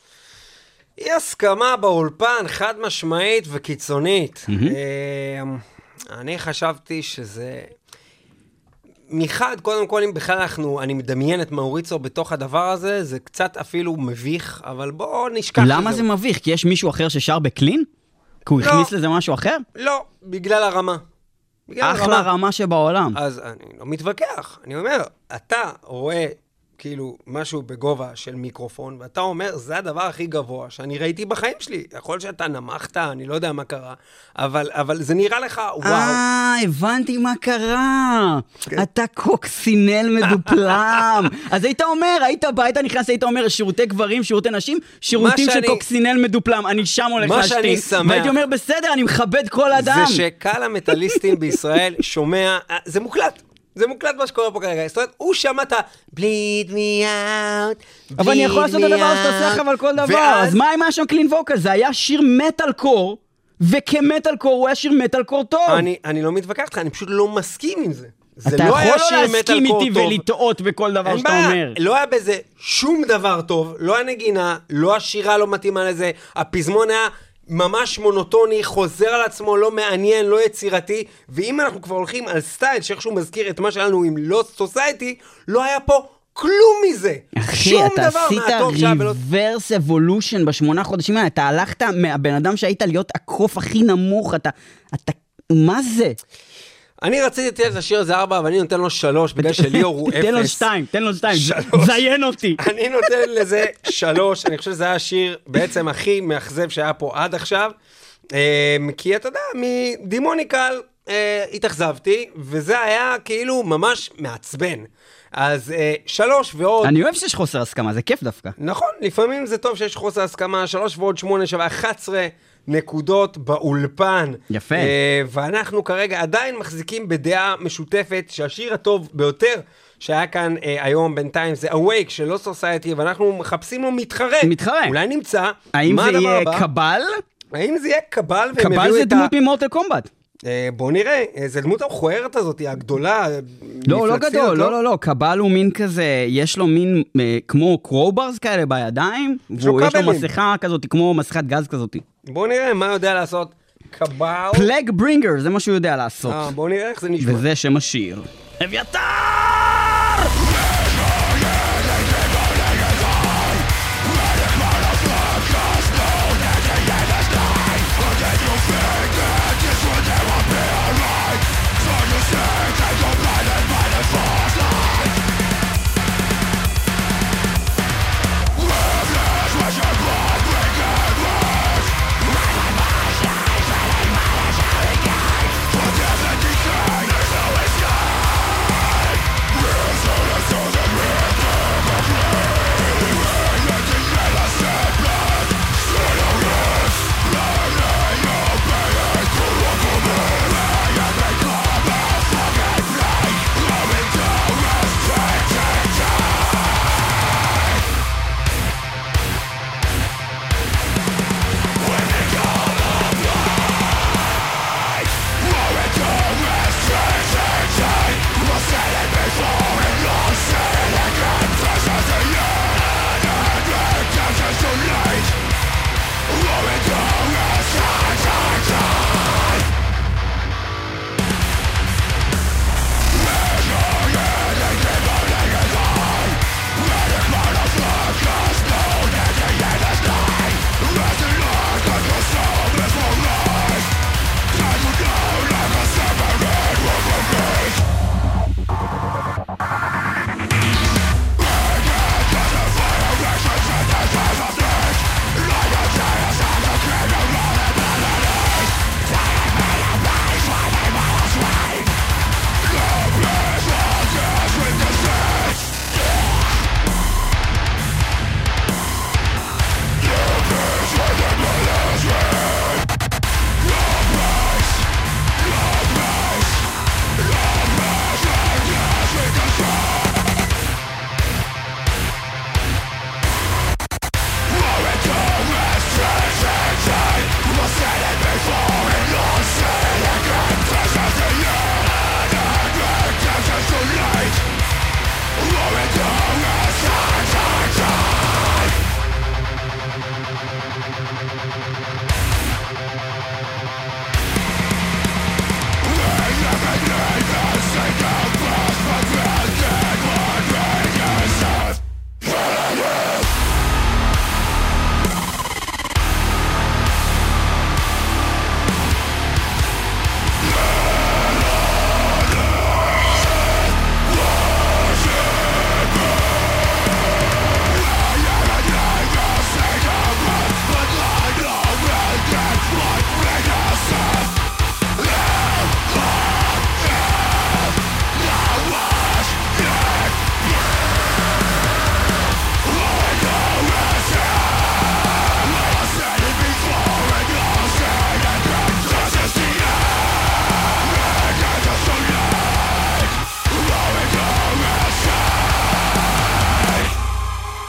אי הסכמה באולפן, חד משמעית וקיצונית. אמ, אני חשבתי שזה... מחד, קודם כל, אם בכלל אנחנו, אני מדמיין את מאוריצו בתוך הדבר הזה, זה קצת אפילו מביך, אבל בואו נשכח. למה זה מביך? כי יש מישהו אחר ששר בקלין? כי הוא לא. הכניס לזה משהו אחר? לא, בגלל הרמה. בגלל אחלה רמה שבעולם. אז אני לא מתווכח, אני אומר, אתה רואה כאילו משהו בגובה של מיקרופון, ואתה אומר, זה הדבר הכי גבוה שאני ראיתי בחיים שלי. יכול להיות שאתה נמכת, אני לא יודע מה קרה, אבל, אבל זה נראה לך, וואו. אה, הבנתי מה קרה. כן. אתה קוקסינל מדופלם. <laughs> אז היית אומר, היית בא, היית נכנס, היית אומר, שירותי גברים, שירותי נשים, שירותים של שאני- קוקסינל מדופלם. אני שם הולך מה שאני להשתין. שמח- והייתי אומר, בסדר, אני מכבד כל אדם. זה שקהל המטאליסטים בישראל שומע, אה, זה מוקלט. זה מוקלט מה שקורה פה כרגע. זאת אומרת, הוא שמע את ה-bleed me out, אבל אני יכול לעשות את הדבר שאתה עושה. עכשיו על כל דבר. אז מה אם היה שם קלין ווקל? זה היה שיר מטאל קור, וכמטאל קור הוא היה שיר מטאל קור טוב. אני, אני לא מתווכח איתך, אני פשוט לא מסכים עם זה. זה אתה לא יכול היה לא שיר להסכים מטאל קור איתי טוב. ולטעות בכל דבר שאתה בעיה, אומר. לא היה בזה שום דבר טוב, לא הנגינה, לא השירה לא מתאימה לזה, הפזמון היה ממש מונוטוני, חוזר על עצמו, לא מעניין, לא יצירתי, ואם אנחנו כבר הולכים על סטייל שאיכשהו מזכיר את מה שהיה לנו עם לוסט סוסייטי, לא היה פה כלום מזה. אחי, אתה עשית. ריברס אבולושן בשמונה חודשים האלה, אתה הלכת מהבן אדם שהיית להיות הקוף הכי נמוך, אתה... אתה... מה זה? אני רציתי לתת לשיר הזה ארבע, אבל אני נותן לו שלוש, בגלל שליאור הוא אפס. תן לו שתיים, תן לו שתיים. זיין אותי. אני נותן לזה שלוש, אני חושב שזה היה השיר בעצם הכי מאכזב שהיה פה עד עכשיו. אמ, כי אתה יודע, מדימוניקל אה, התאכזבתי, וזה היה כאילו ממש מעצבן. אז אה, שלוש ועוד, אני אוהב שיש חוסר הסכמה, זה כיף דווקא. נכון, לפעמים זה טוב שיש חוסר הסכמה, שלוש ועוד שמונה שווה 11 נקודות באולפן. יפה. אה, ואנחנו כרגע עדיין מחזיקים בדעה משותפת שהשיר הטוב ביותר שהיה כאן אה, היום בינתיים זה Awake של לא סוסייטי, ואנחנו מחפשים לו מתחרה. מתחרה. אולי נמצא. האם זה יהיה הבא? קבל? האם זה יהיה קבל קבל זה. דמות ממורטל קומבט. אה, בוא נראה, אה, זה דמות המכוערת הזאת, הגדולה. אה, לא, לא גדול, לא, לא, לא, קבל הוא מין כזה, יש לו מין אה, כמו קרוברס כאלה בידיים, ויש לו. מסכה כזאת, כמו מסכת גז כזאת. בוא נראה מה יודע לעשות קבל. פלג ברינגר, זה מה שהוא יודע לעשות. אה, בוא נראה איך זה נשמע. וזה שם השיר. אביתר!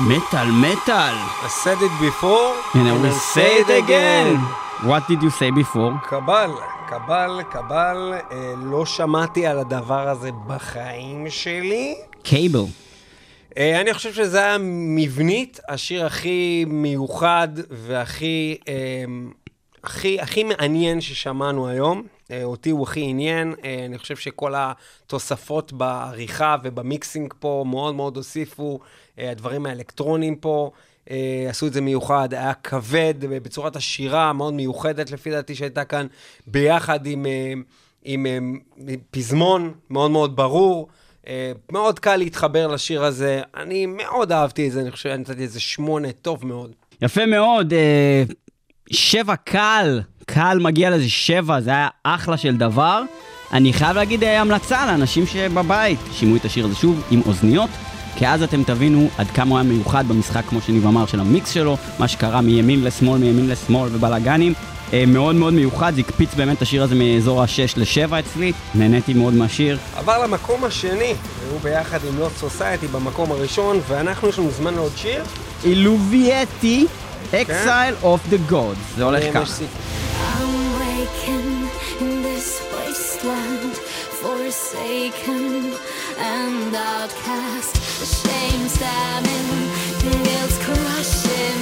מטאל, מטאל. I said it before, And I will say it again. What did you say before? קבל, קבל, קבל, אה, לא שמעתי על הדבר הזה בחיים שלי. קייבל. אה, אני חושב שזה היה מבנית השיר הכי מיוחד והכי אה, הכי, הכי מעניין ששמענו היום. אה, אותי הוא הכי עניין. אה, אני חושב שכל התוספות בעריכה ובמיקסינג פה מאוד מאוד הוסיפו. אה, הדברים האלקטרוניים פה עשו את זה מיוחד. היה כבד בצורת השירה המאוד מיוחדת לפי דעתי שהייתה כאן, ביחד עם, עם, אה, פזמון מאוד מאוד ברור. מאוד קל להתחבר לשיר הזה. אני מאוד אהבתי את זה, אני חושב שנתתי איזה שמונה, טוב מאוד. יפה מאוד, שבע קל, קל מגיע לזה שבע, זה היה אחלה של דבר. אני חייב להגיד אה, המלצה לאנשים שבבית, שימו את השיר הזה שוב עם אוזניות, כי אז אתם תבינו עד כמה הוא היה מיוחד במשחק, כמו שניב אמר, של המיקס שלו, מה שקרה מימין לשמאל, מימין לשמאל ובלאגנים. אה, מאוד מאוד מיוחד, זה הקפיץ באמת את השיר הזה מאזור ה-6 ל-7 אצלי, נהניתי מאוד מהשיר. עבר למקום השני, והוא ביחד עם לוט סוסייטי במקום הראשון, ואנחנו, יש לנו זמן לעוד שיר. אילובייטי, Exile of the Gods, זה הולך אה, ככה. מוסיף. I'm waking in this wasteland, forsaken and outcast. The shame stabbing, guilt's crushing,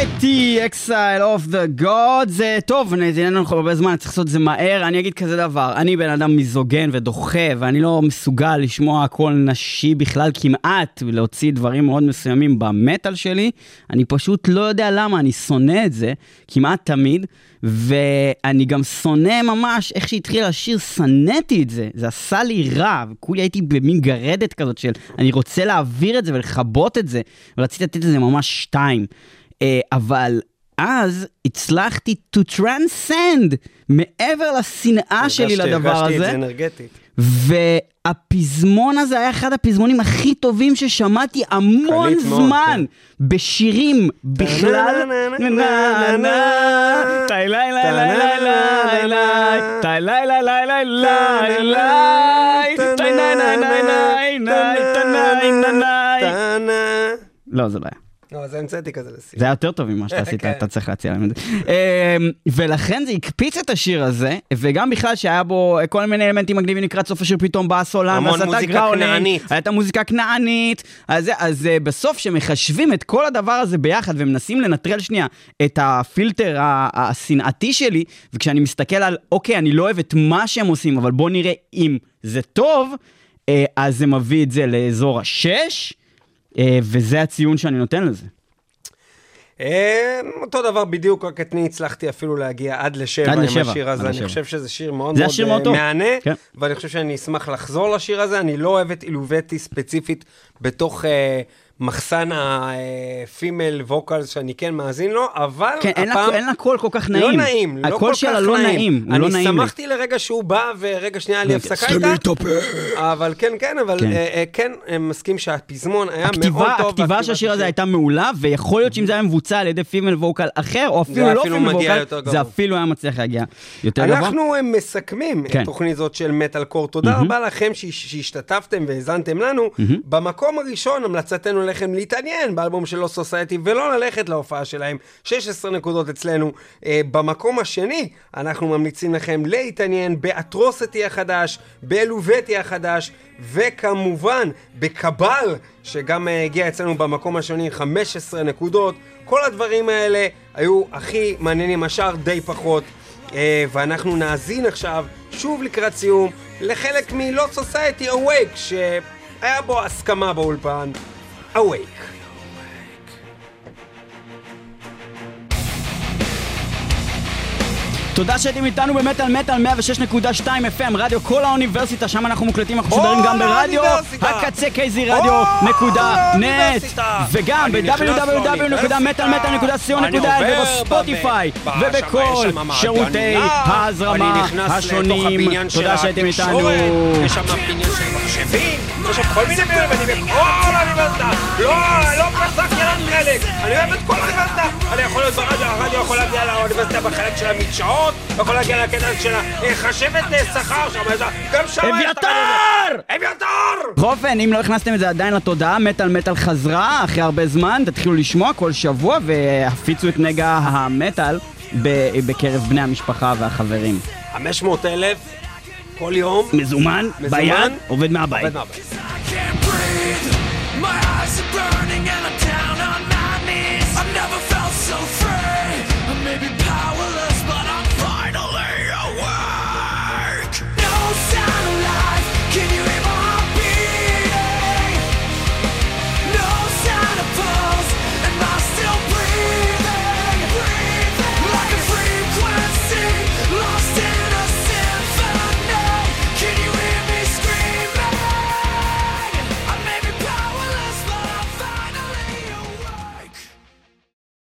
Eluveitie, Exile of the Gods, זה טוב, אין לנו הרבה זמן, צריך לעשות את זה מהר. אני אגיד כזה דבר, אני בן אדם מיזוגן ודוחה, ואני לא מסוגל לשמוע קול נשי בכלל כמעט, ולהוציא דברים מאוד מסוימים במטאל שלי. אני פשוט לא יודע למה, אני שונא את זה כמעט תמיד, ואני גם שונא ממש איך שהתחיל השיר, שנאתי את זה, זה עשה לי רע, וכולי הייתי במין גרדת כזאת של אני רוצה להעביר את זה ולכבות את זה, ורציתי לתת לזה ממש שתיים. אה, אבל אז הצלחתי to transcend מעבר לשנאה שלי לדבר הרגשתי את זה הזה, אנרגטית. והפזמון הזה היה אחד הפזמונים הכי טובים ששמעתי המון זמן בשירים בכלל. לא, זה לא היה. לא, אז המצאתי כזה לסיום. זה היה יותר טוב ממה שאתה עשית, <laughs> כן. אתה צריך להציע להם את זה. אמ, ולכן זה הקפיץ את השיר הזה, וגם בכלל שהיה בו כל מיני אלמנטים מגניבים לקראת סוף השיר, פתאום בא הסולן, המון ועשה את מוזיקה הגראולינג, כנענית. הייתה מוזיקה כנענית, אז זה- אז אה, בסוף שמחשבים את כל הדבר הזה ביחד ומנסים לנטרל שנייה את הפילטר ה- השנאתי שלי, וכשאני מסתכל על, אוקיי, אני לא אוהב את מה שהם עושים, אבל בוא נראה אם זה טוב, אה, אז זה מביא את זה לאזור השש, וזה הציון שאני נותן לזה. אה, אותו דבר בדיוק, רק את מי הצלחתי אפילו להגיע עד לשבע עד עם לשבע, השיר הזה. אני לשבע. חושב שזה שיר מאוד מאוד השיר אה, מאוד. מהנה, כן. ואני חושב שאני אשמח לחזור לשיר הזה. אני לא אוהב את Eluveitie ספציפית בתוך אה, מחסן ה female vocals שאני כן מאזין לו, אבל כן, הפעם... אין לה קול כל כך נעים. לא נעים, לא כל כך הקול שלה לא נעים, הוא לא אני נעים לי. שמחתי לרגע שהוא בא, ורגע שנייה לי רגע, הפסקה איתה. אבל כן, כן, אבל כן. אה, אה, כן, אה, מסכים שהפזמון היה מאוד טוב. הכתיבה של השיר הזה הייתה מעולה, ויכול להיות שאם זה היה מבוצע על ידי פימל ווקל אחר, או אפילו לא אפילו פימל מגיע ווקל, זה. אפילו היה מצליח להגיע יותר גבוה. אנחנו אה, מסכמים כן. את תוכנית זאת של מטאל קור. תודה רבה לכם שהש- שהשתתפתם והאזנתם לנו. במקום הראשון, המלצתנו לכם להתעניין באלבום של לוס סוסייטי ולא ללכת להופעה שלהם. 16 נקודות אצלנו. אה, במקום השני, אנחנו ממליצים לכם להתעניין באטרוסטי החדש, באלובטי החדש, וכמובן בקבל, שגם אה, הגיע אצלנו במקום השני 15 נקודות. כל הדברים האלה היו הכי מעניינים, השאר די פחות. אה, ואנחנו נאזין עכשיו, שוב לקראת סיום, לחלק מ-Lot Society Awake, שהיה בו הסכמה באולפן. Awake. תודה שהייתם איתנו במטאל מטאל 106.2 FM, רדיו כל האוניברסיטה, שם אנחנו מוקלטים, אנחנו משודרים גם ברדיו! הקצה קייזי רדיו נקודה נט! וגם ב-www.מטאלמטאל.co.il ובספוטיפיי ובכל שירותי ההזרמה השונים. תודה שהייתם איתנו. התקשורת, יש שם כל מיני בניינים, אני בכל האוניברסיטה, לא, לא פסק ילד חלק, אני אוהב את כל האוניברסיטה, אני יכול להיות ברדיו, הרדיו יכול להגיע לאוניברסיטה בחלק של המדשאות, יכול להגיע לקטע של החשבת שכר שם, גם שם יש את הרדיו. אביתר! בכל אופן, אם לא הכנסתם את זה עדיין לתודעה, מטאל מטאל חזרה אחרי הרבה זמן, תתחילו לשמוע כל שבוע והפיצו את נגע המטאל בקרב בני המשפחה והחברים. 500 אלף כל יום. מזומן, מזומן, ביד, עובד מהבית. עובד מהבית.